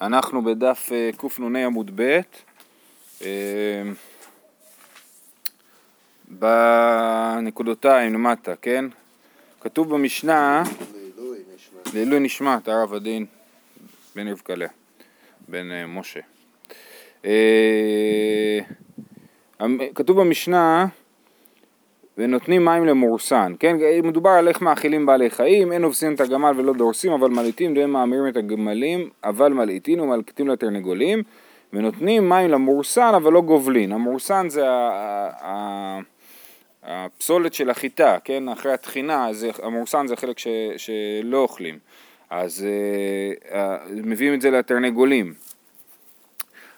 אנחנו בדף אה, קנ" עמוד ב', אה, בנקודותיים למטה, כן? כתוב במשנה, לעילוי נשמת הרב הדין בן רבקלה, בן אה, משה. כתוב במשנה ונותנים מים למורסן, כן? מדובר על איך מאכילים בעלי חיים, אין הובסים את הגמל ולא דורסים, אבל מלעיטים והם מאמירים את הגמלים, אבל מלעיטים ומלקטים לתרנגולים, ונותנים מים למורסן אבל לא גובלין. המורסן זה הפסולת של החיטה, כן? אחרי הטחינה, המורסן זה חלק ש, שלא אוכלים. אז uh, uh, מביאים את זה לתרנגולים.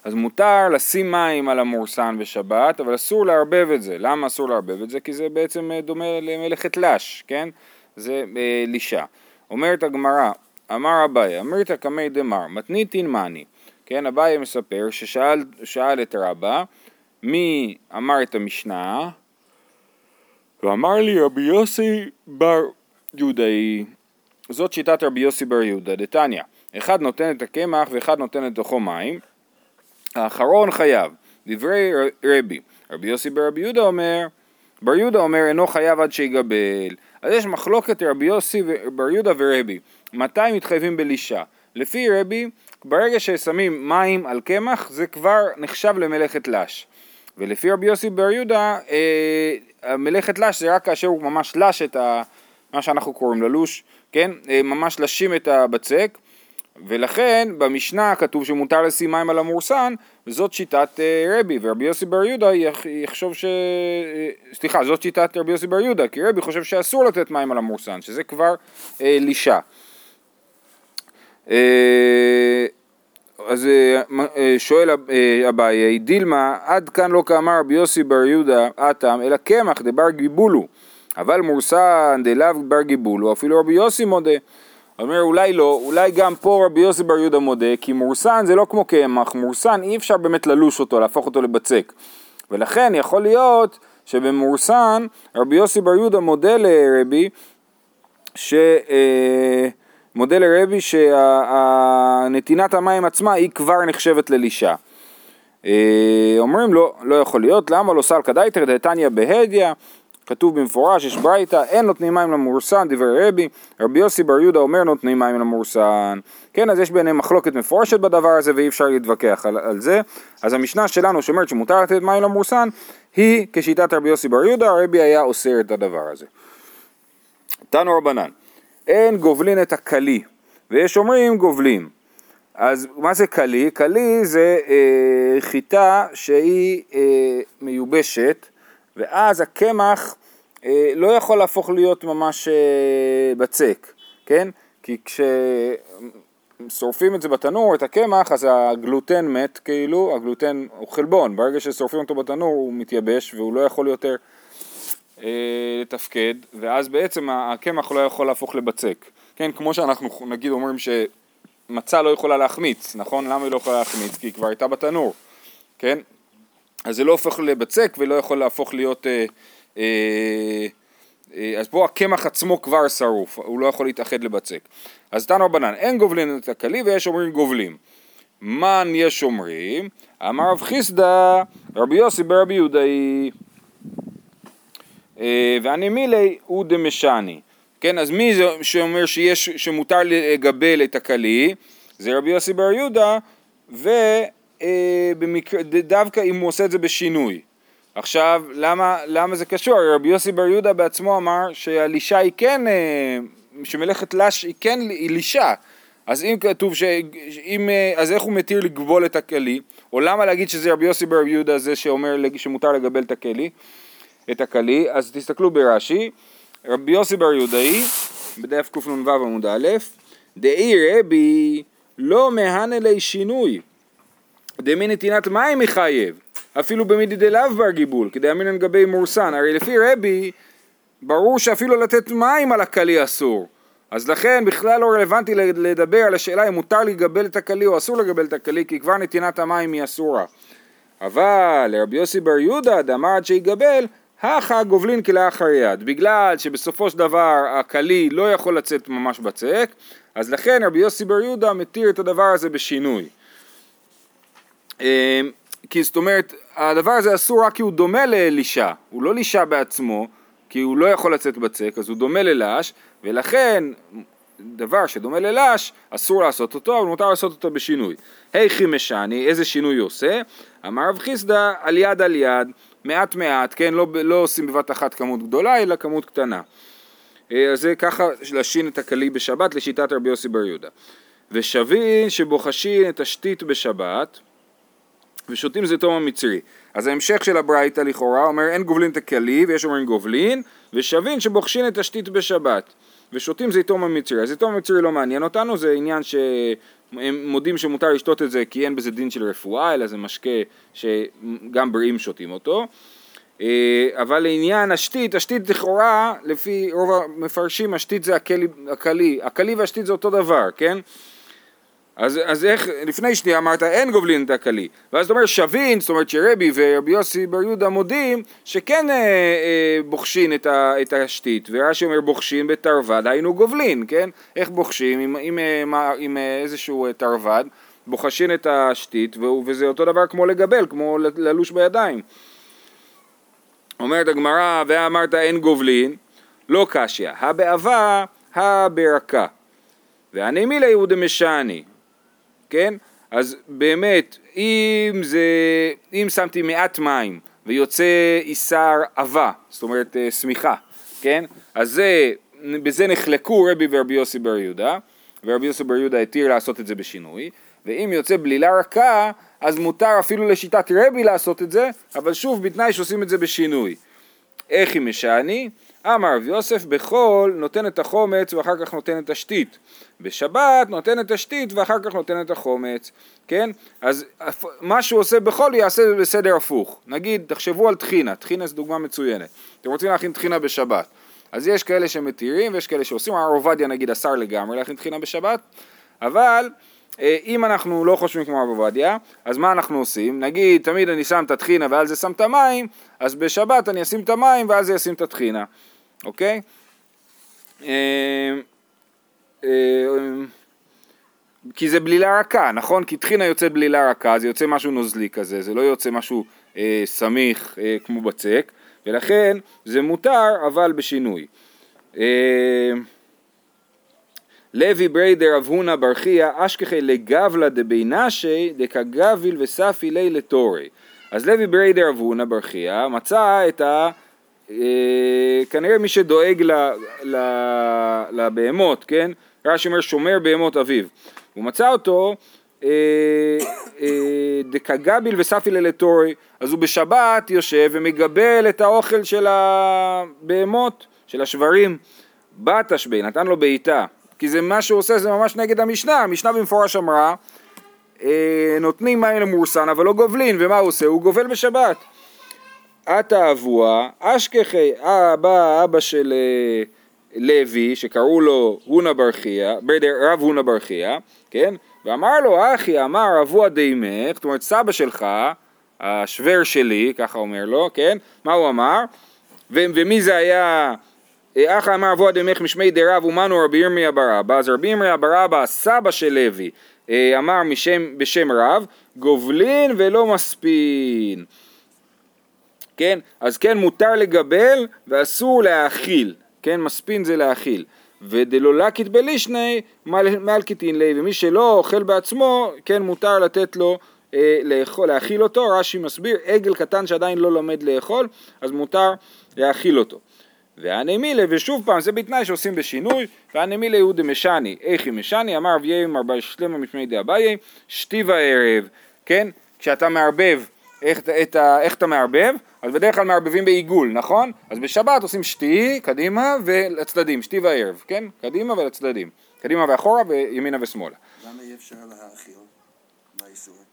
אז מותר לשים מים על המורסן בשבת, אבל אסור לערבב את זה. למה אסור לערבב את זה? כי זה בעצם אה, דומה למלאכת לש, כן? זה אה, לישה. אומרת הגמרא, אמר אביי, אמרת קמי דמר, מתניתין מאני. כן, אביי מספר ששאל את רבא, מי אמר את המשנה? ואמר לי רבי יוסי בר יהודאי, זאת שיטת רבי יוסי בר יהודה, דתניא, אחד נותן את הקמח ואחד נותן לתוכו מים, האחרון חייב. דברי רבי, רבי יוסי ברבי יהודה אומר, בר יהודה אומר אינו חייב עד שיגבל. אז יש מחלוקת רבי יוסי בר יהודה ורבי, מתי מתחייבים בלישה? לפי רבי, ברגע ששמים מים על קמח זה כבר נחשב למלאכת לש. ולפי רבי יוסי בר יהודה, אה, מלאכת לש זה רק כאשר הוא ממש לש את ה... מה שאנחנו קוראים ללוש, כן? אה, ממש לשים את הבצק. ולכן במשנה כתוב שמותר לשים מים על המורסן וזאת שיטת אה, רבי ורבי יוסי בר יהודה יחשוב ש... אה, סליחה זאת שיטת רבי יוסי בר יהודה כי רבי חושב שאסור לתת מים על המורסן שזה כבר אה, לישה אה, אז אה, אה שואל אביי, דילמה, עד כאן לא כאמר רבי יוסי בר יהודה אטם, אלא קמח דבר גיבולו, אבל מורסן דלאו בר גיבולו, אפילו רבי יוסי מודה. אומר אולי לא, אולי גם פה רבי יוסי בר יהודה מודה, כי מורסן זה לא כמו קמח, מורסן אי אפשר באמת ללוש אותו, להפוך אותו לבצק. ולכן יכול להיות שבמורסן רבי יוסי בר יהודה מודה לרבי, ש... אה, מודה לרבי שנתינת המים עצמה היא כבר נחשבת ללישה. אה, אומרים לו, לא, לא יכול להיות, למה לא סלקא דייתר דתניא בהדיא כתוב במפורש, יש ברייתא, אין נותנים מים למורסן, דברי רבי, רבי יוסי בר יהודה אומר נותנים מים למורסן. כן, אז יש ביניהם מחלוקת מפורשת בדבר הזה ואי אפשר להתווכח על, על זה. אז המשנה שלנו שאומרת שמותר לתת מים למורסן, היא כשיטת רבי יוסי בר יהודה, הרבי היה אוסר את הדבר הזה. תנו רבנן, אין גובלין את הכלי, ויש אומרים גובלים. אז מה זה כלי? כלי זה אה, חיטה שהיא אה, מיובשת, ואז הקמח אה, לא יכול להפוך להיות ממש אה, בצק, כן? כי כששורפים את זה בתנור, את הקמח, אז הגלוטן מת כאילו, הגלוטן הוא חלבון, ברגע ששורפים אותו בתנור הוא מתייבש והוא לא יכול יותר אה, לתפקד, ואז בעצם הקמח לא יכול להפוך לבצק, כן? כמו שאנחנו נגיד אומרים שמצה לא יכולה להחמיץ, נכון? למה היא לא יכולה להחמיץ? כי היא כבר הייתה בתנור, כן? אז זה לא הופך לבצק ולא יכול להפוך להיות... אה, אה, אה, אז פה הקמח עצמו כבר שרוף, הוא לא יכול להתאחד לבצק. אז תנו רבנן, אין גובלין את הכלי ויש אומרים גובלים. מן יש אומרים? אמר רב חיסדא, רבי יוסי ברבי יהודאי. אה, ואני מילי הוא דמשני. כן, אז מי זה שאומר שיש, שמותר לגבל את הכלי? זה רבי יוסי בר יהודה, ודווקא אם הוא עושה את זה בשינוי. עכשיו, למה, למה זה קשור? רבי יוסי בר יהודה בעצמו אמר שהלישה היא כן, אה, שמלאכת לש היא כן לישה. אז אם כתוב ש... אם, אה, אז איך הוא מתיר לגבול את הכלי? או למה להגיד שזה רבי יוסי בר יהודה זה שאומר שמותר לגבל את הכלי? את הכלי? אז תסתכלו ברש"י, רבי יוסי בר יהודאי, בדף קנ"ו עמוד א', דאי רבי לא מהנה לי שינוי, דמי נתינת מים מחייב. אפילו במידי דלאו בר גיבול, כדי אמינן גבי מורסן, הרי לפי רבי, ברור שאפילו לתת מים על הכלי אסור. אז לכן בכלל לא רלוונטי לדבר על השאלה אם מותר לגבל את הכלי או אסור לגבל את הכלי, כי כבר נתינת המים היא אסורה. אבל לרבי יוסי בר יהודה, דאמר עד שיגבל, הכא גובלין כלאחר יד, בגלל שבסופו של דבר הכלי לא יכול לצאת ממש בצק, אז לכן רבי יוסי בר יהודה מתיר את הדבר הזה בשינוי. אמ, כי זאת אומרת, הדבר הזה אסור רק כי הוא דומה לאלישע, הוא לא לישע בעצמו, כי הוא לא יכול לצאת בצק, אז הוא דומה ללש, ולכן דבר שדומה ללש, אסור לעשות אותו, אבל מותר לעשות אותו בשינוי. היכי משני, איזה שינוי הוא עושה? אמר רב חיסדא, על יד על יד, מעט מעט, כן, לא, לא עושים בבת אחת כמות גדולה, אלא כמות קטנה. אה, אז זה ככה לשין את הכלי בשבת לשיטת רבי יוסי בר יהודה. ושבין שבוחשין את השתית בשבת, ושותים זיתום המצרי. אז ההמשך של הברייתא לכאורה אומר אין גובלין את הכלי ויש אומרים גובלין ושבין שבוחשין את השתית בשבת ושותים זיתום המצרי. הזיתום המצרי לא מעניין אותנו זה עניין שהם מודים שמותר לשתות את זה כי אין בזה דין של רפואה אלא זה משקה שגם בריאים שותים אותו אה, אבל לעניין השתית, השתית לכאורה לפי רוב המפרשים השתית זה הכלי, הכלי והשתית זה אותו דבר, כן? אז, אז איך, לפני שנייה אמרת אין גובלין את הכלי, ואז אתה אומר שווין, זאת אומרת שרבי ורבי יוסי בר יהודה מודים שכן אה, אה, בוחשין את, ה, את השתית, ורש"י אומר בוחשין בתרווד, היינו גובלין, כן? איך בוחשים עם, עם, עם, עם איזשהו תרווד, בוחשין את השתית, וזה אותו דבר כמו לגבל, כמו ללוש בידיים. אומרת הגמרא, ואמרת אין גובלין, לא קשיא, הבאבה, הברקה. והנמילה הוא דמשני, כן? אז באמת, אם זה, אם שמתי מעט מים ויוצא איסר עבה, זאת אומרת אה, שמיכה, כן? אז זה, בזה נחלקו רבי ורבי יוסי בר יהודה, ורבי יוסי בר יהודה התיר לעשות את זה בשינוי, ואם יוצא בלילה רכה, אז מותר אפילו לשיטת רבי לעשות את זה, אבל שוב בתנאי שעושים את זה בשינוי. איך היא משעני? אמר רב יוסף בחול נותן את החומץ ואחר כך נותן את השתית. בשבת נותן את השתית ואחר כך נותן את החומץ, כן? אז מה שהוא עושה בחול יעשה בסדר הפוך. נגיד, תחשבו על טחינה, טחינה זו דוגמה מצוינת. אתם רוצים להכין טחינה בשבת. אז יש כאלה שמתירים ויש כאלה שעושים, הרב עובדיה נגיד אסר לגמרי להכין טחינה בשבת, אבל אה, אם אנחנו לא חושבים כמו הרב עובדיה, אז מה אנחנו עושים? נגיד, תמיד אני שם את הטחינה ועל זה שם את המים, אז בשבת אני אשים את המים ועל זה אשים את הטחינה, אוקיי? אה, אה, כי זה בלילה רכה, נכון? כי טחינה יוצאת בלילה רכה, זה יוצא משהו נוזלי כזה, זה לא יוצא משהו אה, סמיך אה, כמו בצק, ולכן זה מותר אבל בשינוי. אה, לוי בריידר אב הונא ברכיה אשכחי לגבלה דבינשי דקגביל וספי לי לתורי. אז לוי בריידר אב הונא ברכיה מצא את ה... אה, כנראה מי שדואג לבהמות, כן? רש"י אומר שומר בהמות אביו. הוא מצא אותו אה, אה, דקגביל וספי ללטורי, אז הוא בשבת יושב ומגבל את האוכל של הבהמות, של השברים. בתשבי, נתן לו בעיטה. כי זה מה שהוא עושה זה ממש נגד המשנה, המשנה במפורש אמרה נותנים מים למורסן אבל לא גובלין, ומה הוא עושה? הוא גובל בשבת. עתה אבוה, אשכחי, בא אבא של אה, לוי, שקראו לו הונה ברכיה, רב הונה ברכיה, כן? ואמר לו, אחי, אמר אבוה דימך, זאת אומרת סבא שלך, השוור שלי, ככה אומר לו, כן? מה הוא אמר? ומי זה היה אחא אמר אבו דמך משמי דרב ומנו רבי ירמיה ברבא, אז רבי ירמיה ברבא, הסבא של לוי, אה, אמר משם, בשם רב, גובלין ולא מספין. כן? אז כן מותר לגבל ואסור להאכיל, כן? מספין זה להאכיל. ודלא לקיט בלישני מלקיטין לי, ומי שלא אוכל בעצמו, כן מותר לתת לו אה, לאכול, להאכיל אותו, רש"י מסביר, עגל קטן שעדיין לא לומד לאכול, אז מותר להאכיל אותו. והנמילה, ושוב פעם, זה בתנאי שעושים בשינוי, והנמילה הוא דמשני, איך היא משני, אמר רב יאיר מרבה שלמה משמי דאביי, שתי הערב, כן? כשאתה מערבב, איך, את, איך אתה מערבב? אז בדרך כלל מערבבים בעיגול, נכון? אז בשבת עושים שתי, קדימה ולצדדים, שתי וערב, כן? קדימה ולצדדים. קדימה ואחורה וימינה ושמאלה. למה אי אפשר להאכיל?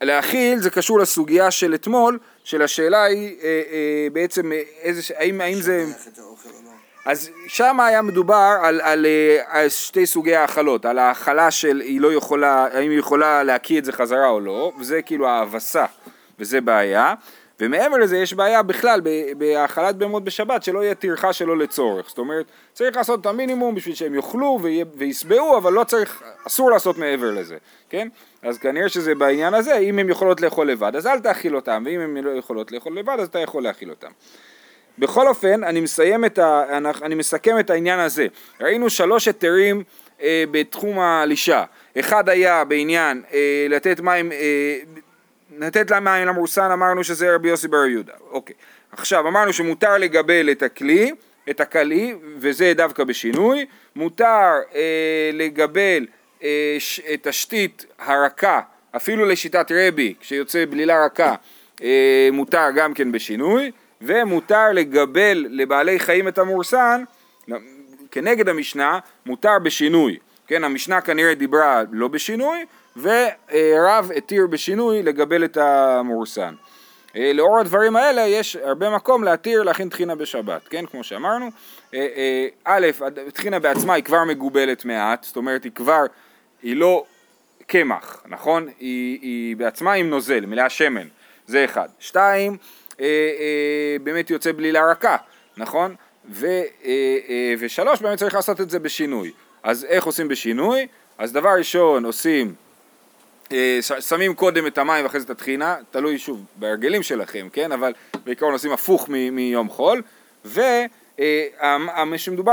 להאכיל זה קשור לסוגיה של אתמול, של השאלה היא אה, אה, בעצם אה, איזה, האם, האם זה... אז שם היה מדובר על, על, אה, על שתי סוגי האכלות, על האכלה של היא לא יכולה, האם היא יכולה להקיא את זה חזרה או לא, וזה כאילו ההאבסה, וזה בעיה, ומעבר לזה יש בעיה בכלל בהאכלת בהמות בשבת שלא יהיה טרחה שלא לצורך, זאת אומרת צריך לעשות את המינימום בשביל שהם יאכלו וישבעו אבל לא צריך, אסור לעשות מעבר לזה, כן? אז כנראה שזה בעניין הזה, אם הן יכולות לאכול לבד אז אל תאכיל אותם ואם הן לא יכולות לאכול לבד אז אתה יכול להאכיל אותם. בכל אופן אני מסיים את ה... אני מסכם את העניין הזה, ראינו שלוש היתרים אה, בתחום הלישה, אחד היה בעניין אה, לתת מים אה, לתת לה מים למורסן אמרנו שזה רבי יוסי בר יהודה, אוקיי. עכשיו אמרנו שמותר לגבל את הכלי, את הכלי, וזה דווקא בשינוי, מותר אה, לגבל אה, ש, את השתית הרכה, אפילו לשיטת רבי, כשיוצא בלילה רכה, אה, מותר גם כן בשינוי, ומותר לגבל לבעלי חיים את המורסן, כנגד המשנה, מותר בשינוי. כן, המשנה כנראה דיברה לא בשינוי, ורב התיר בשינוי לגבל את המורסן. אה, לאור הדברים האלה יש הרבה מקום להתיר להכין טחינה בשבת, כן, כמו שאמרנו. אה, אה, א', טחינה בעצמה היא כבר מגובלת מעט, זאת אומרת היא כבר, היא לא קמח, נכון? היא, היא בעצמה עם נוזל, מלאה שמן, זה אחד. שתיים, באמת יוצא בלילה רכה, נכון? ו, ושלוש, באמת צריך לעשות את זה בשינוי. אז איך עושים בשינוי? אז דבר ראשון עושים שמים קודם את המים ואחרי זה את הטחינה, תלוי שוב בהרגלים שלכם, כן? אבל בעיקרון עושים הפוך מיום חול, ושמדובר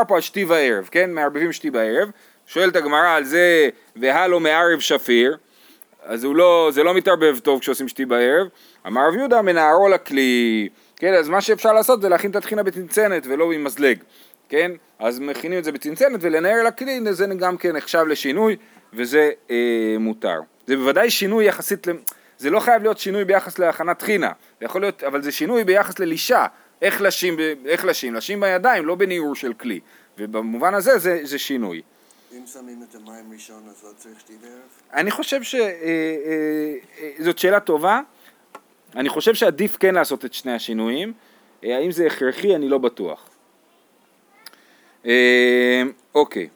פה על שתי וערב, כן? מערבבים שתי בערב, שואלת הגמרא על זה והלו מערב שפיר, אז לא, זה לא מתערבב טוב כשעושים שתי בערב, אמר רב יהודה מנערו לכלי, כן? אז מה שאפשר לעשות זה להכין את הטחינה בצנצנת ולא עם מזלג, כן? אז מכינים את זה בצנצנת ולנער לכלי זה גם כן נחשב לשינוי וזה אה, מותר. זה בוודאי שינוי יחסית, זה לא חייב להיות שינוי ביחס להכנת טחינה, זה יכול להיות, אבל זה שינוי ביחס ללישה, איך לשים, איך לשים, לשים בידיים, לא בניעור של כלי, ובמובן הזה זה, זה שינוי. אם שמים את המים ראשון אז לא צריך שתי בערב? אני חושב שזאת אה, אה, שאלה טובה, אני חושב שעדיף כן לעשות את שני השינויים, אה, האם זה הכרחי אני לא בטוח. אוקיי.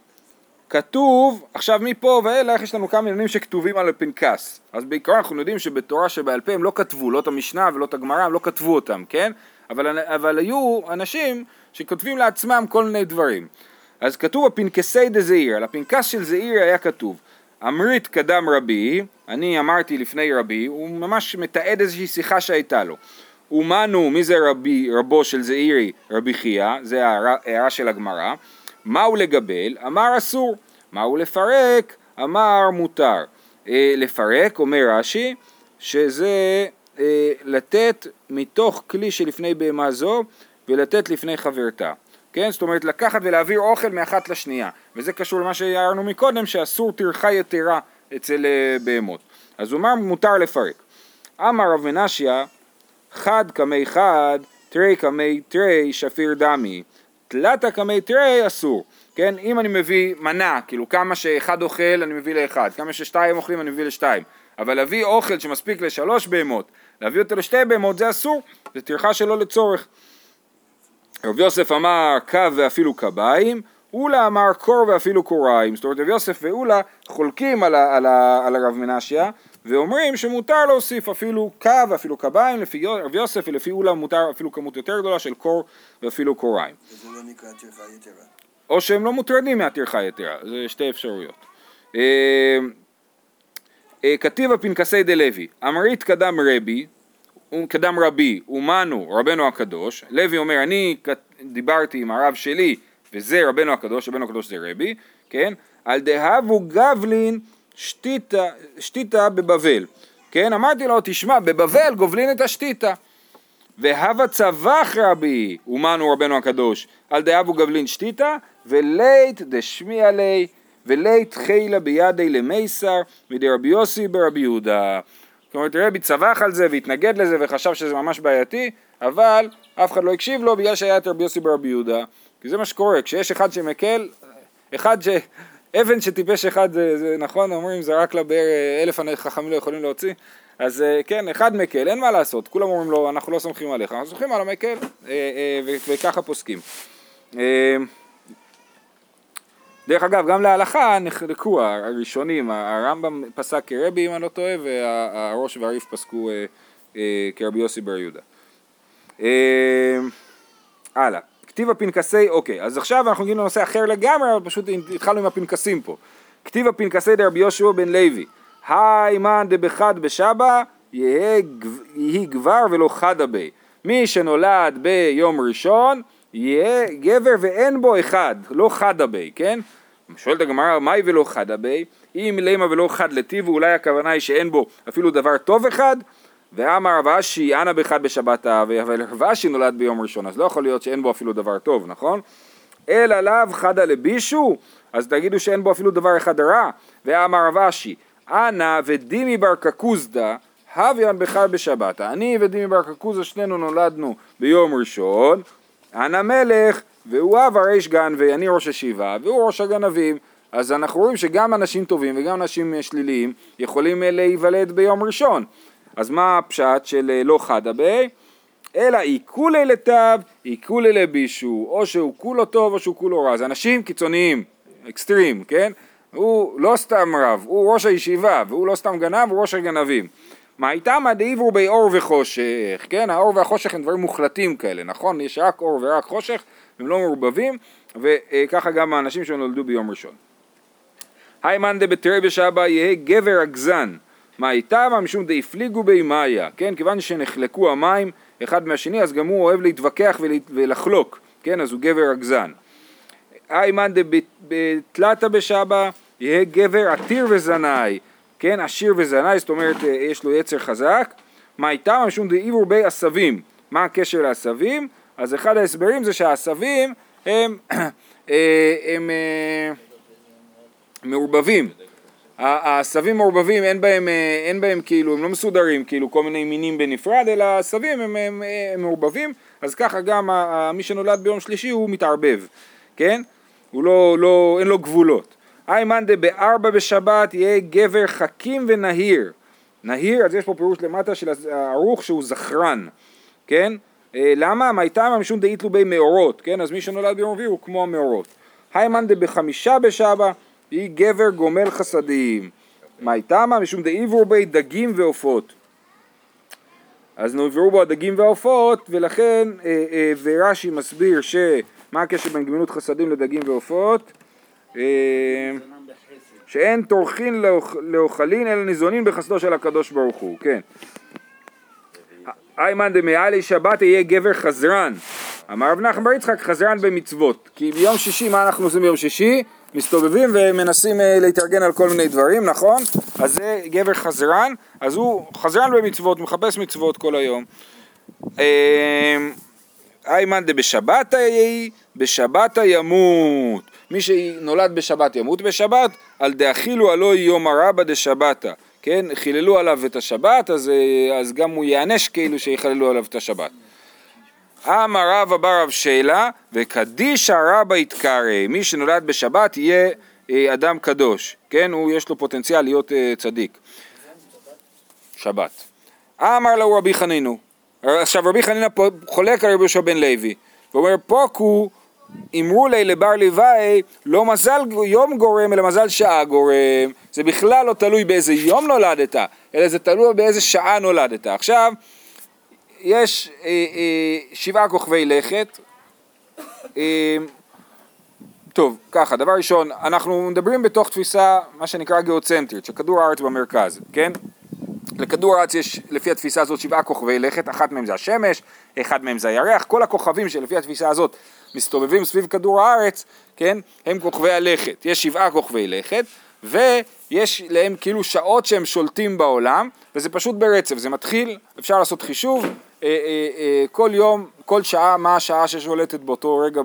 כתוב, עכשיו מפה ואילך יש לנו כמה עניינים שכתובים על הפנקס. אז בעיקרון אנחנו יודעים שבתורה שבעל פה הם לא כתבו, לא את המשנה ולא את הגמרא, הם לא כתבו אותם, כן? אבל, אבל היו אנשים שכותבים לעצמם כל מיני דברים. אז כתוב הפנקסי זעיר, על הפנקס של זעיר היה כתוב אמרית קדם רבי, אני אמרתי לפני רבי, הוא ממש מתעד איזושהי שיחה שהייתה לו. אומנו, מי זה רבי, רבו של זעירי? רבי חייא, זה הערה של הגמרא. מהו לגבל? אמר אסור. מהו לפרק? אמר מותר. אה, לפרק, אומר רש"י, שזה אה, לתת מתוך כלי שלפני בהמה זו ולתת לפני חברתה. כן? זאת אומרת לקחת ולהעביר אוכל מאחת לשנייה. וזה קשור למה שהערנו מקודם, שאסור טרחה יתרה אצל אה, בהמות. אז הוא אמר מותר לפרק. אמר רב מנשיא, חד קמי חד, תרי קמי תרי, שפיר דמי. תלתה קמי תרי אסור, כן? אם אני מביא מנה, כאילו כמה שאחד אוכל אני מביא לאחד, כמה ששתיים אוכלים אני מביא לשתיים, אבל להביא אוכל שמספיק לשלוש בהמות, להביא אותו לשתי בהמות זה אסור, זה טרחה שלא לצורך. רב יוסף אמר קו ואפילו קביים, אולה אמר קור ואפילו קוריים, זאת אומרת רב יוסף ואולה חולקים על, ה, על, ה, על הרב מנשיה ואומרים שמותר להוסיף אפילו קו ואפילו קביים לפי רב יוסף ולפי אולה מותר אפילו כמות יותר גדולה של קור ואפילו קוריים. וזה לא נקרא טרחה יתרה. או שהם לא מוטרדים מהטרחה יתרה, זה שתי אפשרויות. אה, אה, כתיב הפנקסי דלוי, אמרית קדם רבי, קדם רבי, אומנו רבנו הקדוש, לוי אומר אני דיברתי עם הרב שלי וזה רבנו הקדוש, רבנו הקדוש זה רבי, כן? על דהבו גבלין שתיתה, שתיתה בבבל, כן? אמרתי לו, תשמע, בבבל גובלין את השתיתה. והווה צבח רבי, אומנו רבנו הקדוש, על דאבו גבלין שתיתה, ולית דשמיע לי, ולית חילה בידי למייסר, מדרבי יוסי ברבי יהודה. זאת אומרת, רבי צבח על זה והתנגד לזה וחשב שזה ממש בעייתי, אבל אף אחד לא הקשיב לו בגלל שהיה את רבי יוסי ברבי יהודה. כי זה מה שקורה, כשיש אחד שמקל, אחד ש... אבן שטיפש אחד זה, זה נכון, אומרים זה רק לבאר אלף חכמים לא יכולים להוציא, אז אה, כן, אחד מקל, אין מה לעשות, כולם אומרים לו אנחנו לא סומכים עליך, אנחנו סומכים על המקל אה, אה, וככה פוסקים. דרך אגב, גם להלכה נחלקו הראשונים, הרמב"ם פסק כרבי אם אני לא טועה, והראש והריף פסקו כרבי יוסי בר יהודה. אה, הלאה. כתיב הפנקסי, אוקיי, אז עכשיו אנחנו מגיעים לנושא אחר לגמרי, אבל פשוט התחלנו עם הפנקסים פה. כתיב הפנקסי דרבי יהושע בן לוי, היי מאן דבחד בשבא, יהי גב- יהי גבר ולא חדה בי. מי שנולד ביום ראשון, יהיה גבר ואין בו אחד, לא חדה בי, כן? שואלת הגמרא, מהי ולא חדה בי? אם למה ולא חד לטיב, אולי הכוונה היא שאין בו אפילו דבר טוב אחד? ואמר רב אשי, אנא באחד בשבת האב, אבל רב אשי נולד ביום ראשון, אז לא יכול להיות שאין בו אפילו דבר טוב, נכון? אלא לאו חדה לבישו, אז תגידו שאין בו אפילו דבר אחד רע. ואמר רב אשי, אנא ודימי בר קקוזדא, הוויון בכלל בשבת. אני ודימי בר קקוזדא שנינו נולדנו ביום ראשון, אנא מלך, והוא אב הריש גנבי, אני ראש הישיבה, והוא ראש הגנבים. אז אנחנו רואים שגם אנשים טובים וגם אנשים שליליים יכולים אה, להיוולד ביום ראשון. אז מה הפשט של אה, לא חדה בי? אלא עיקולי לטב, עיקולי לבישו, או שהוא כולו טוב או שהוא כולו רע. זה אנשים קיצוניים, אקסטרים, כן? הוא לא סתם רב, הוא ראש הישיבה, והוא לא סתם גנב, הוא ראש הגנבים. מה איתם הדעיברו בי אור וחושך, כן? האור והחושך הם דברים מוחלטים כאלה, נכון? יש רק אור ורק חושך, הם לא מעורבבים, וככה גם האנשים שנולדו ביום ראשון. היי מאן דבתרי בשבא יהא גבר אגזן. מה איתם? משום דהפליגו בי מאיה, כן? כיוון שנחלקו המים אחד מהשני, אז גם הוא אוהב להתווכח ולחלוק, כן? אז הוא גבר אגזן. היי מאן דבתלתא בשבא יהא גבר עתיר וזנאי, כן? עשיר וזנאי, זאת אומרת אה, יש לו יצר חזק. מה איתם? משום דעיבור בי עשבים. מה הקשר לעשבים? אז אחד ההסברים זה שהעשבים הם, אה, הם אה, מעורבבים. העשבים מעורבבים, אין אה, אין בהם כאילו, הם לא מסודרים, כאילו כל מיני מינים בנפרד, אלא העשבים הם, מעורבבים, אז ככה גם מי שנולד ביום שלישי הוא מתערבב, כן? הוא לא, לא, אין לו גבולות. היי מאן דבארבע בשבת יהיה גבר חכים ונהיר. נהיר, אז יש פה פירוש למטה של הערוך שהוא זכרן, כן? אה, למה? מה איתם משום דאיתלו בי מאורות, כן? אז מי שנולד ביום רביעי הוא כמו המאורות. היי מאן דבחמישה בשבא היא גבר גומל חסדים. מה איתם? משום דעיברו בי דגים ועופות. אז נעברו בו הדגים והעופות, ולכן, אה, אה, ורש"י מסביר שמה הקשר בין גמילות חסדים לדגים ועופות? אה, שאין טורחין לאוכ- לאוכלין אלא ניזונין בחסדו של הקדוש ברוך הוא, כן. איימן דמעלי שבת יהיה גבר חזרן. אמר רב נחמן בר יצחק חזרן במצוות. כי ביום שישי, מה אנחנו עושים ביום שישי? מסתובבים ומנסים אה, להתארגן על כל מיני דברים, נכון? אז זה גבר חזרן, אז הוא חזרן במצוות, מחפש מצוות כל היום. איימן דבשבת יהי, בשבת ימות. מי שנולד בשבת ימות בשבת, על דאכילו הלא יום הרבה דשבתא. כן, חיללו עליו את השבת, אז, אה, אז גם הוא ייענש כאילו שיחללו עליו את השבת. אמר רבא בר רב שאלה, וקדישא רבא יתקרא, מי שנולד בשבת יהיה אה, אדם קדוש, כן, הוא יש לו פוטנציאל להיות אה, צדיק. שבת. אמר לו רבי חנינו, עכשיו רבי חנינה חולק על רבי יהושע בן לוי, ואומר פוקו אמרו לי לבר לוואי לא מזל יום גורם אלא מזל שעה גורם, זה בכלל לא תלוי באיזה יום נולדת, אלא זה תלוי באיזה שעה נולדת. עכשיו, יש אה, אה, שבעה כוכבי לכת, אה, טוב, ככה, דבר ראשון, אנחנו מדברים בתוך תפיסה, מה שנקרא גיאוצנטרית, שכדור הארץ במרכז, כן? לכדור הארץ יש לפי התפיסה הזאת שבעה כוכבי לכת, אחת מהם זה השמש, אחד מהם זה הירח, כל הכוכבים שלפי התפיסה הזאת מסתובבים סביב כדור הארץ, כן, הם כוכבי הלכת, יש שבעה כוכבי לכת, ויש להם כאילו שעות שהם שולטים בעולם, וזה פשוט ברצף, זה מתחיל, אפשר לעשות חישוב, כל יום, כל שעה, מה השעה ששולטת באותו רגע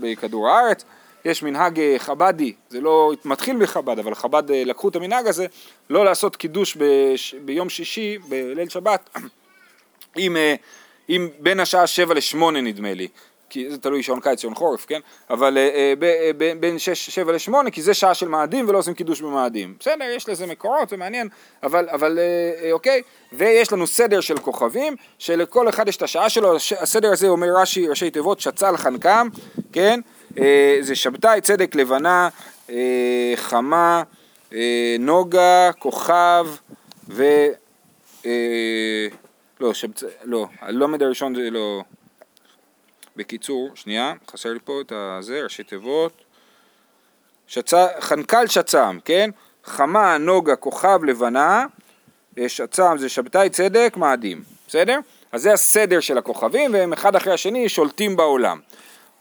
בכדור הארץ, יש מנהג אה, חבדי, זה לא מתחיל בחב"ד, אבל חב"ד אה, לקחו את המנהג הזה, לא לעשות קידוש בש, ביום שישי, בליל שבת, עם, אה, עם בין השעה שבע לשמונה נדמה לי, כי זה תלוי שעון קיץ, שעון חורף, כן? אבל אה, אה, אה, בין שש, שבע לשמונה, כי זה שעה של מאדים ולא עושים קידוש במאדים. בסדר, יש לזה מקורות, זה מעניין, אבל, אבל אוקיי, ויש לנו סדר של כוכבים, שלכל אחד יש את השעה שלו, הסדר הזה אומר רש"י, ראשי תיבות, שצ"ל חנקם, כן? זה שבתאי, צדק, לבנה, חמה, נוגה, כוכב, ו... לא, שבצ... לא, הלומד הראשון זה לא... בקיצור, שנייה, חסר לי פה את הזה, ראשי תיבות. שצ... חנקל שצ"ם, כן? חמה, נוגה, כוכב, לבנה, אה, שצ"ם זה שבתאי, צדק, מאדים, בסדר? אז זה הסדר של הכוכבים והם אחד אחרי השני שולטים בעולם.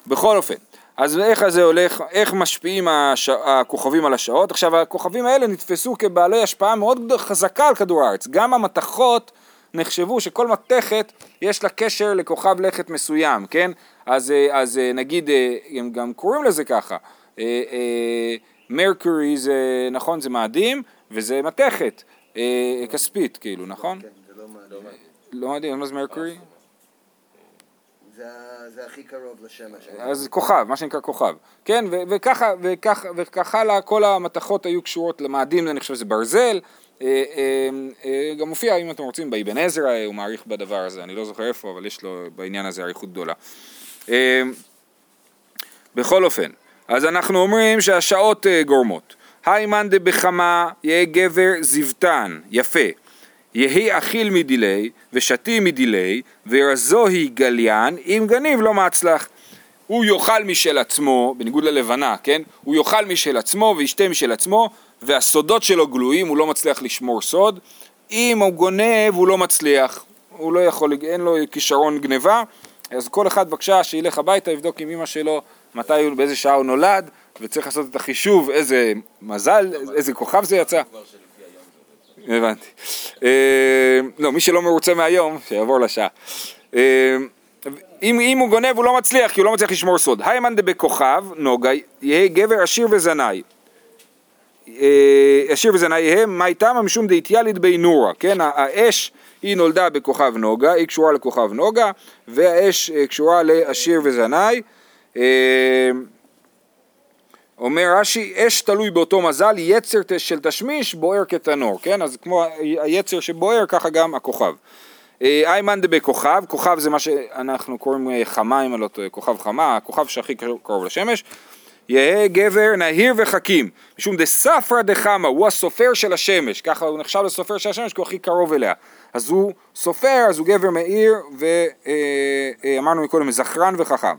בכל אופן, אז איך זה הולך, איך משפיעים הש... הכוכבים על השעות? עכשיו הכוכבים האלה נתפסו כבעלי השפעה מאוד חזקה על כדור הארץ, גם המתכות נחשבו שכל מתכת יש לה קשר לכוכב לכת מסוים, כן? אז, אה, אז אה, נגיד, הם גם קוראים לזה ככה, מרקורי זה, נכון, זה מאדים וזה מתכת, כספית כאילו, נכון? כן, זה לא מעניין. לא מאדים, מה זה מרקורי? זה זה הכי קרוב לשמש. אז כוכב, מה שנקרא כוכב, כן, וככה, וככה, וככה הלאה, כל המתכות היו קשורות למאדים, אני חושב שזה ברזל, אה, אה, אה, גם מופיע, אם אתם רוצים, באבן עזרא, הוא מעריך בדבר הזה, אני לא זוכר איפה, אבל יש לו בעניין הזה אריכות גדולה. בכל אופן, אז אנחנו אומרים שהשעות גורמות. היימן דבחמה יהא גבר זבטן, יפה. יהי אכיל מדילי ושתי מדילי ורזוהי גליין אם גניב לא מצלח. הוא יאכל משל עצמו, בניגוד ללבנה, כן? הוא יאכל משל עצמו וישתה משל עצמו והסודות שלו גלויים, הוא לא מצליח לשמור סוד. אם הוא גונב הוא לא מצליח, הוא לא יכול, אין לו כישרון גניבה, אז כל אחד בבקשה שילך הביתה, יבדוק עם אמא שלו מתי, באיזה שעה הוא נולד, וצריך לעשות את החישוב איזה מזל, איזה כוכב זה יצא. הבנתי. אה, לא, מי שלא מרוצה מהיום, שיעבור לשעה. אה, אם, אם הוא גונב הוא לא מצליח, כי הוא לא מצליח לשמור סוד. היימן דבכוכב, נוגה, יהא גבר עשיר וזנאי. אה, עשיר וזנאי יהא, מה איתם? משום דאיתיאליד בי נורה, כן? האש היא נולדה בכוכב נוגה, היא קשורה לכוכב נוגה, והאש אה, קשורה לעשיר וזנאי. אה, אומר רש"י, אש תלוי באותו מזל, יצר של תשמיש בוער כתנור, כן? אז כמו היצר שבוער, ככה גם הכוכב. אה, איימן דבכוכב, כוכב זה מה שאנחנו קוראים אה, חמה, אם אני לא טועה, כוכב חמה, הכוכב שהכי קרוב- לשמש. יהא גבר נהיר וחכים, משום דספרא דחמה, הוא הסופר של השמש, ככה הוא נחשב לסופר של השמש כי הוא הכי קרוב אליה. אז הוא סופר, אז הוא גבר מאיר, ואמרנו מקודם, זכרן וחכם.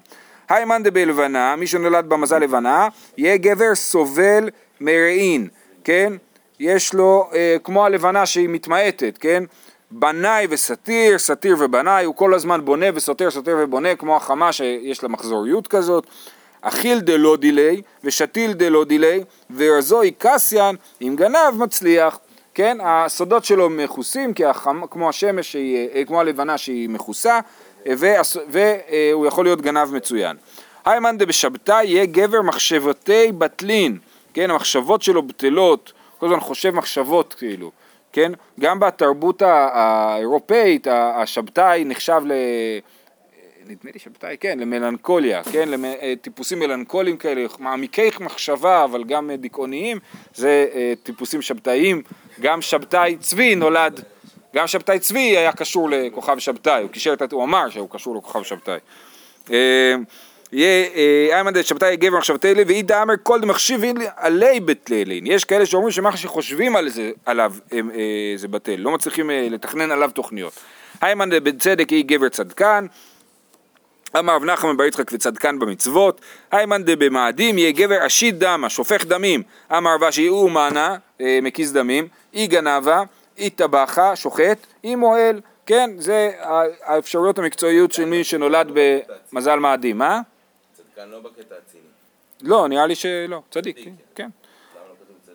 היימן דבלבנה, מי שנולד במזל לבנה, יהיה גבר סובל מרעין, כן? יש לו, אה, כמו הלבנה שהיא מתמעטת, כן? בנאי וסתיר, סתיר ובנאי, הוא כל הזמן בונה וסותר, סותר ובונה, כמו החמה שיש לה מחזוריות כזאת. אכיל דלא דילי ושתיל דלא דילי ורזוי קסיאן אם גנב מצליח כן הסודות שלו מכוסים כי החמ, כמו השמש שהיא, אה, כמו הלבנה שהיא מכוסה והוא יכול להיות גנב מצוין. היימן דבשבתא יהיה גבר מחשבתי בטלין. כן המחשבות שלו בטלות. כל הזמן חושב מחשבות כאילו. כן? גם בתרבות האירופאית השבתאי נחשב ל... נדמה לי שבתאי, כן, למלנכוליה, כן, לטיפוסים מלנכוליים כאלה, מעמיקי מחשבה, אבל גם אה, דיכאוניים, זה אה, טיפוסים שבתאיים. גם שבתאי צבי נולד, גם שבתאי צבי היה קשור לכוכב שבתאי, הוא קישר את, הוא אמר שהוא קשור לכוכב שבתאי. אה, אה, איימן דשבתאי גבר מחשבתי לי ואי דאמר כל דמחשיבין עלי בטלין. יש כאלה שאומרים שמה שחושבים על זה, עליו אה, זה בטל, לא מצליחים לתכנן עליו תוכניות. איימן דבצדק היא גבר צדקן, אמר רב נחמן בר יצחק וצדקן במצוות, היימן דבמאדים יהיה גבר אשיד דמה, שופך דמים, אמר שהיא אומנה, מקיז דמים, אי גנבה, אי טבחה, שוחט, אי מועל, כן, זה האפשרויות המקצועיות של מי שנולד במזל מאדים, מה? צדקן לא בקטע הציני. לא, נראה לי שלא, צדיק, כן, כן. למה לא?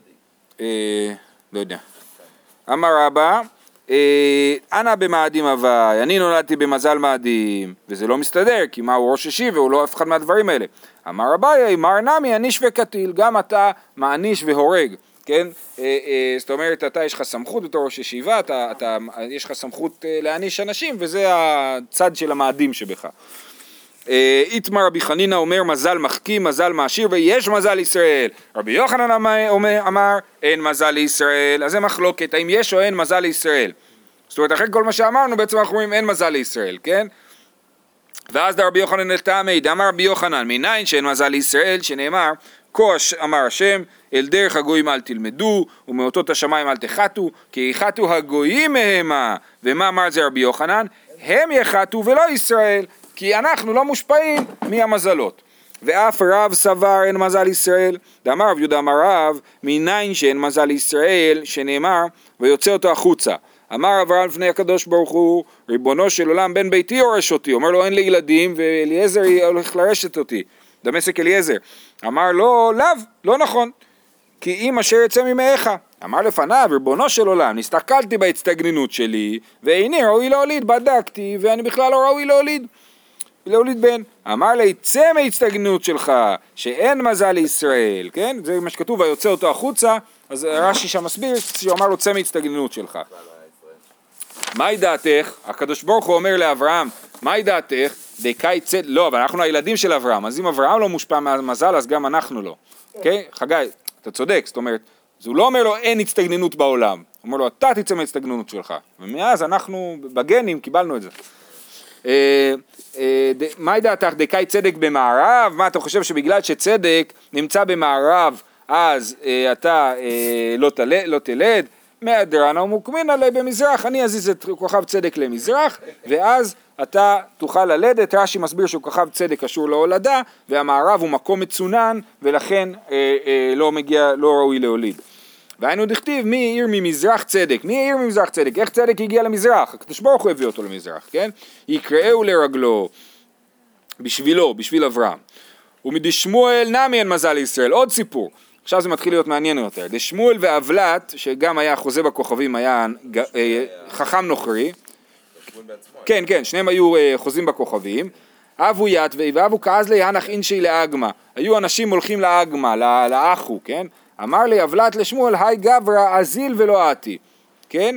אה, לא יודע. אמר רבא, אה, אנא במאדים הווי, אני נולדתי במזל מאדים, וזה לא מסתדר, כי מה הוא ראש שישי והוא לא אף אחד מהדברים האלה. אמר אביי, מר נמי עניש וקטיל, גם אתה מעניש והורג, כן? אה, אה, זאת אומרת, אתה יש לך סמכות בתור ראש ישיבה, אתה, אתה, יש לך סמכות אה, להעניש אנשים, וזה הצד של המאדים שבך. איתמר רבי חנינא אומר מזל מחכים, מזל מעשיר ויש מזל לישראל. רבי יוחנן אמר- אמר אין מזל לישראל, אז זה מחלוקת, האם יש או אין מזל לישראל. זאת אומרת אחרי כל מה שאמרנו בעצם אנחנו אומרים אין מזל לישראל, כן? ואז דרבי יוחנן לטעמי, דאמר רבי יוחנן, מניין שאין מזל לישראל, שנאמר, כה אמר השם, אל דרך הגויים אל תלמדו, ומאותות השמיים אל תחתו, כי יחתו הגויים מהמה. ומה אמר זה רבי יוחנן? הם יחתו ולא ישראל, כי אנחנו לא מושפעים מהמזלות. ואף רב סבר אין מזל ישראל, דאמר רב יהודה אמר רב, מניין שאין מזל ישראל, שנאמר, ויוצא אותו החוצה. אמר אברהם לפני הקדוש ברוך הוא, ריבונו של עולם בן ביתי יורש אותי, אומר לו אין לי ילדים ואליעזר הולך לרשת אותי, דמשק אליעזר. אמר לו לאו, לא נכון, כי אם אשר יצא ממאיך. אמר לפניו, ריבונו של עולם, נסתכלתי בהצטגננות שלי, ואיני ראוי להוליד, בדקתי, ואני בכלל לא ראוי להוליד. להוליד בן. אמר לי, צא מהצטגנות שלך, שאין מזל לישראל, כן? זה מה שכתוב, ויוצא אותו החוצה, אז רש"י שם מסביר שהוא אמר לו, צא מהצטגנות שלך. מהי דעתך? הקדוש ברוך הוא אומר לאברהם, מהי דעתך? דקאי צד... לא, אבל אנחנו הילדים של אברהם, אז אם אברהם לא מושפע מהמזל, אז גם אנחנו לא. אוקיי? חגי, אתה צודק, זאת אומרת, אז הוא לא אומר לו אין הצטגננות בעולם, הוא אומר לו אתה תצא מההצטגננות שלך, ומאז אנחנו בגנים קיבלנו את זה. אה, אה, ד- מהי דעתך דקאי צדק במערב? מה אתה חושב שבגלל שצדק נמצא במערב אז אה, אתה לא. לא תלד? מהדרנה ומוקמין עלי במזרח, אני אזיז את כוכב צדק למזרח ואז אתה תוכל ללדת, רש"י מסביר שכוכב צדק קשור להולדה והמערב הוא מקום מצונן ולכן אה, אה, לא מגיע, לא ראוי להוליד. והיינו דכתיב מי העיר ממזרח צדק, מי העיר ממזרח צדק, איך צדק הגיע למזרח, הקדוש ברוך הוא הביא אותו למזרח, כן? יקראו לרגלו, בשבילו, בשביל אברהם. ומדשמואל נמי אין מזל לישראל, עוד סיפור, עכשיו זה מתחיל להיות מעניין יותר, דשמואל ואבלט, שגם היה חוזה בכוכבים, היה אה, חכם נוכרי. כן, כן, שניהם היו אה, חוזים בכוכבים. הוו יתבי והוו קאזלי הנך אינשי לאגמא. היו אנשים הולכים לאגמה, לאחו, כן? אמר ליה אבלט לשמואל, האי גברא אזיל ולא אתי, כן?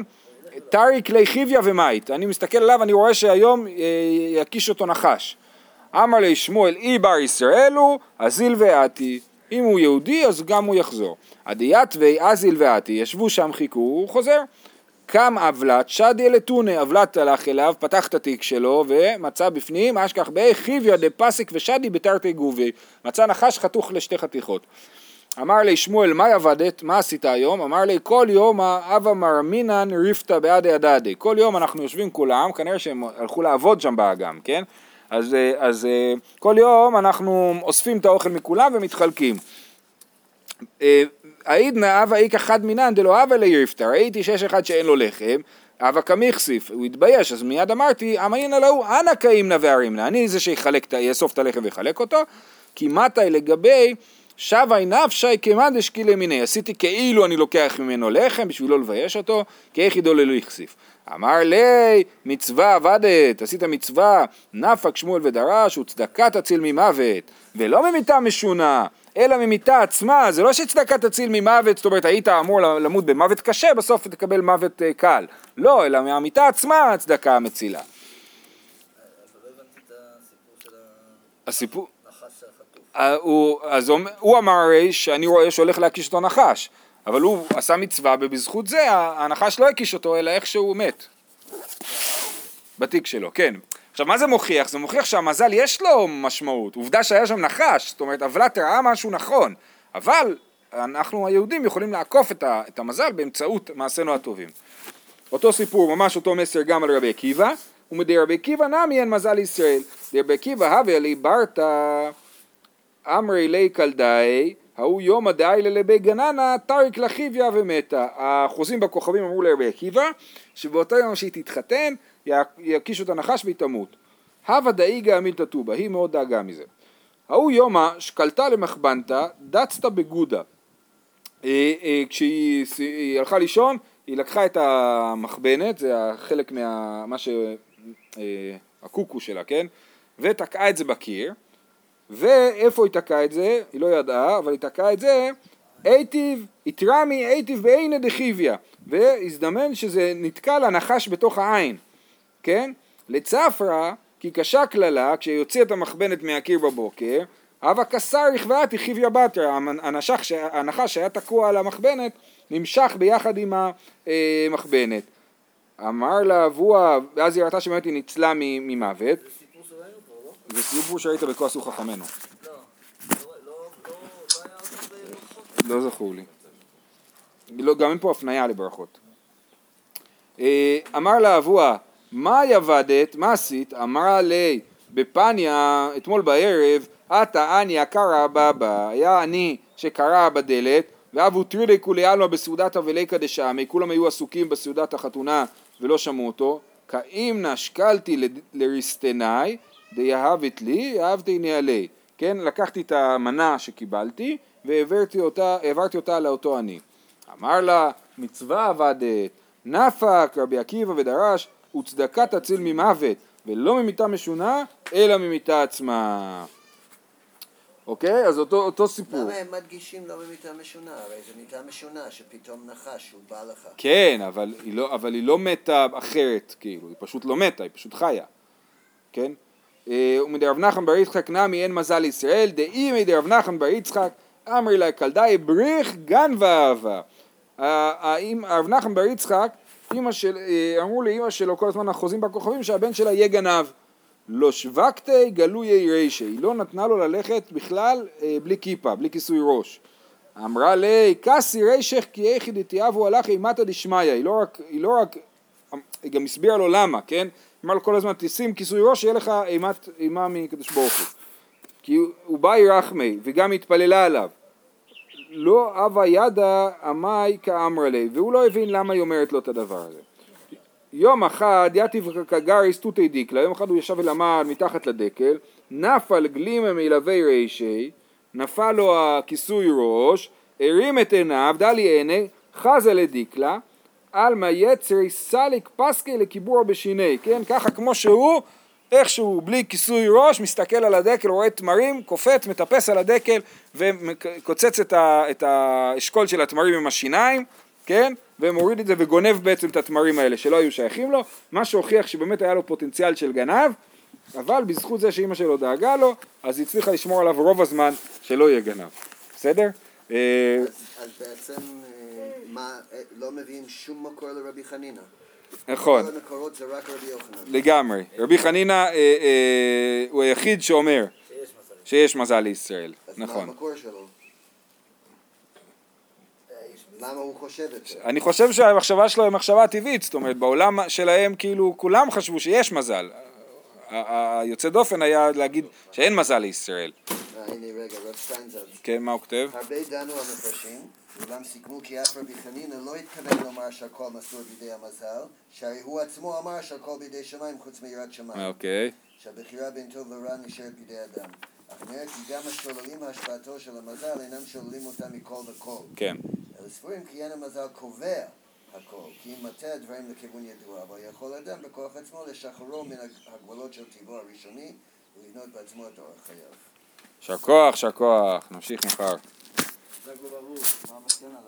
טריק ליה חיויא ומיית. אני מסתכל עליו, אני רואה שהיום אה, יקיש אותו נחש. אמר לי שמואל, אי בר ישראל הוא, אזיל ועתי. אם הוא יהודי, אז גם הוא יחזור. עדייתווי אזיל ועתי, ישבו שם, חיכו, הוא חוזר. קם אבלת, שדיה לטונה, אבלת הלך אליו, פתח את התיק שלו ומצא בפנים אשכח בי חיביה דפסיק ושדי בתרתי גובי, מצא נחש חתוך לשתי חתיכות. אמר לי שמואל מה עבדת, מה עשית היום? אמר לי כל יום אבא מרמינן ריפתא בעדי הדדי, כל יום אנחנו יושבים כולם, כנראה שהם הלכו לעבוד שם באגם, כן? אז, אה, אז אה, כל יום אנחנו אוספים את האוכל מכולם ומתחלקים. העידנא אבא איכא חד מינן דלא אבא לירפתא, ראיתי שיש אחד שאין לו לחם, אבא כמיכסיף, הוא התבייש, אז מיד אמרתי, אמרינא להו, אנא קאימנא וארימנא, אני זה שיחלק, יאסוף את הלחם ויחלק אותו, כי מתי לגבי שבי נפשי כמאן דשקילי מיני, עשיתי כאילו אני לוקח ממנו לחם בשביל לא לבייש אותו, כי איך ידעו ללא יכסיף. אמר לי, מצווה עבדת, עשית מצווה, נפק שמואל ודרש, וצדקה תציל ממוות, ולא ממיתה משונה, אלא ממיתה עצמה, זה לא שצדקה תציל ממוות, זאת אומרת היית אמור למות במוות קשה, בסוף תקבל מוות אה, קל. לא, אלא מהמיתה עצמה הצדקה את הסיפור. אה, הוא, אז הוא, הוא אמר הרי שאני רואה שהולך להקיש אותו נחש, אבל הוא עשה מצווה ובזכות זה הנחש לא הקיש אותו אלא איך שהוא מת. בתיק שלו, כן. עכשיו מה זה מוכיח? זה מוכיח שהמזל יש לו משמעות, עובדה שהיה שם נחש, זאת אומרת אבלת ראה משהו נכון, אבל אנחנו היהודים יכולים לעקוף את, ה, את המזל באמצעות מעשינו הטובים. אותו סיפור, ממש אותו מסר גם על רבי עקיבא, ומדי רבי עקיבא נמי אין מזל ישראל. דרבי עקיבא הווה לי ברתא אמרי לי קלדאי, ההוא יומא דאי ללבי גננה, טריק לחיביה ומתה. החוזים בכוכבים אמרו לרבי עקיבא, שבאותו יום שהיא תתחתן, יקיש אותה נחש והיא תמות. הווה דאיגה עמילתא טובה, היא מאוד דאגה מזה. ההוא יומא שקלתה למחבנתא, דצתא בגודה. אה, אה, כשהיא הלכה לישון, היא לקחה את המחבנת, זה החלק מה... מה ש... אה, הקוקו שלה, כן? ותקעה את זה בקיר, ואיפה היא תקעה את זה? היא לא ידעה, אבל היא תקעה את זה היטיב, יתרמי היטיב בעינא דחיביא, והזדמן שזה נתקע לה נחש בתוך העין, כן? לצפרא, כי קשה קללה, כשיוציא את המחבנת מהקיר בבוקר, הווה כסר רכבעתי חיביא בתרא, הנחש, שהיה תקוע על המחבנת נמשך ביחד עם המחבנת. אמר לה אבוה, ואז היא ראתה שבאמת היא ניצלה ממוות, זה סיפור שראית בכועסו חכמינו. לא. לא, לא, לא, זכור לי. לא, גם אין פה הפניה לברכות. אה, אמר לה אבוה, מה יבדת, מה עשית? אמרה לי, בפניה, אתמול בערב, עתה אני קרא בבא, היה אני שקרא בדלת, ואבו טרילי כולי עלמא בסעודת אבליקא דשמי, כולם היו עסוקים בסעודת החתונה ולא שמעו אותו, כאם נשקלתי לריסטנאי, דיהבת לי, אהבתי עלי. כן, לקחתי את המנה שקיבלתי והעברתי אותה, אותה לאותו עני. אמר לה, מצווה עבדת, נפק רבי עקיבא ודרש, וצדקה תציל ממוות, ולא ממיתה משונה, אלא ממיתה עצמה. אוקיי? אז אותו, אותו סיפור. למה הם מדגישים לא במיטה משונה? הרי זו מיטה משונה שפתאום נחש, הוא בא לך. כן, אבל היא, לא, אבל היא לא מתה אחרת, כאילו, היא פשוט לא מתה, היא פשוט חיה, כן? אה, ומדרב נחמן בר יצחק נמי אין מזל לישראל, דאימי דרב נחמן בר יצחק, אמרי לה קלדאי בריך גן ואהבה. הרב נחמן בר יצחק, של, אה, אמרו לאמא שלו כל הזמן החוזים בכוכבים שהבן שלה יהיה גנב. לא שווקתי גלויי רישי, היא לא נתנה לו ללכת בכלל אה, בלי כיפה, בלי כיסוי ראש. אמרה לי, כסי רישך כי איכי דתיאבו הלך אימתא דשמיא, היא לא רק, לא היא גם הסבירה לו למה, כן? אמר לו כל הזמן, תשים כיסוי ראש, שיהיה לך אימת, אימה מקדוש ברוך הוא. כי הוא- בא ירחמי, וגם התפללה עליו. לא אבה ידה עמי כאמרה לי, והוא לא הבין למה היא אומרת לו את הדבר הזה. יום אחד יתיב כגריס תותי דיקלה, יום אחד הוא ישב ולמד מתחת לדקל, נפל גלימה מלווה רישי, נפל לו הכיסוי ראש, הרים את עיניו, דלי עיני, חזה לדיקלה, עלמא יצרי סליק פסקי לקיבוע בשיני, כן, ככה כמו שהוא, איכשהו בלי כיסוי ראש, מסתכל על הדקל, רואה תמרים, קופץ, מטפס על הדקל וקוצץ את, ה, את האשכול של התמרים עם השיניים, כן, ומוריד את זה וגונב בעצם את התמרים האלה שלא היו שייכים לו, מה שהוכיח שבאמת היה לו פוטנציאל של גנב, אבל בזכות זה שאימא שלו דאגה לו, אז היא הצליחה לשמור עליו רוב הזמן שלא יהיה גנב, בסדר? אה, אז, אז בעצם מה, אה, לא מביאים שום מקור לרבי חנינא. נכון. כל המקורות זה רק רבי יוחנן. לגמרי. רבי חנינא אה, אה, הוא היחיד שאומר שיש מזל לישראל, אז מה נכון. המקור שלו? למה הוא חושב את זה? אני חושב שהמחשבה שלו היא מחשבה טבעית, זאת אומרת בעולם שלהם כאילו כולם חשבו שיש מזל. היוצא דופן היה להגיד שאין מזל לישראל. הנה רגע, רב שטיינזלץ. כן, מה הוא כותב? הרבה דנו המפרשים, אולם סיכמו כי אף רבי חנינא לא התכוון לומר שהכל מסור בידי המזל, שהרי הוא עצמו אמר שהכל בידי שמיים חוץ מיראת שמיים, אוקיי. שהבחירה בין טוב ורע נשארת בידי אדם. אך נראה כי גם השוללים השפעתו של המזל אינם שוללים אותה מכל וכל. כן. אלא סבורים כי אין המזל קובע הכל, כי אם מטה הדברים לכיוון ידוע, אבל יכול אדם בכוח עצמו לשחררו מן הגבלות של טבעו הראשוני ולבנות בעצמו את אורח חייו. יישר כוח, יישר כוח. נמשיך מחר. מה המסקנה?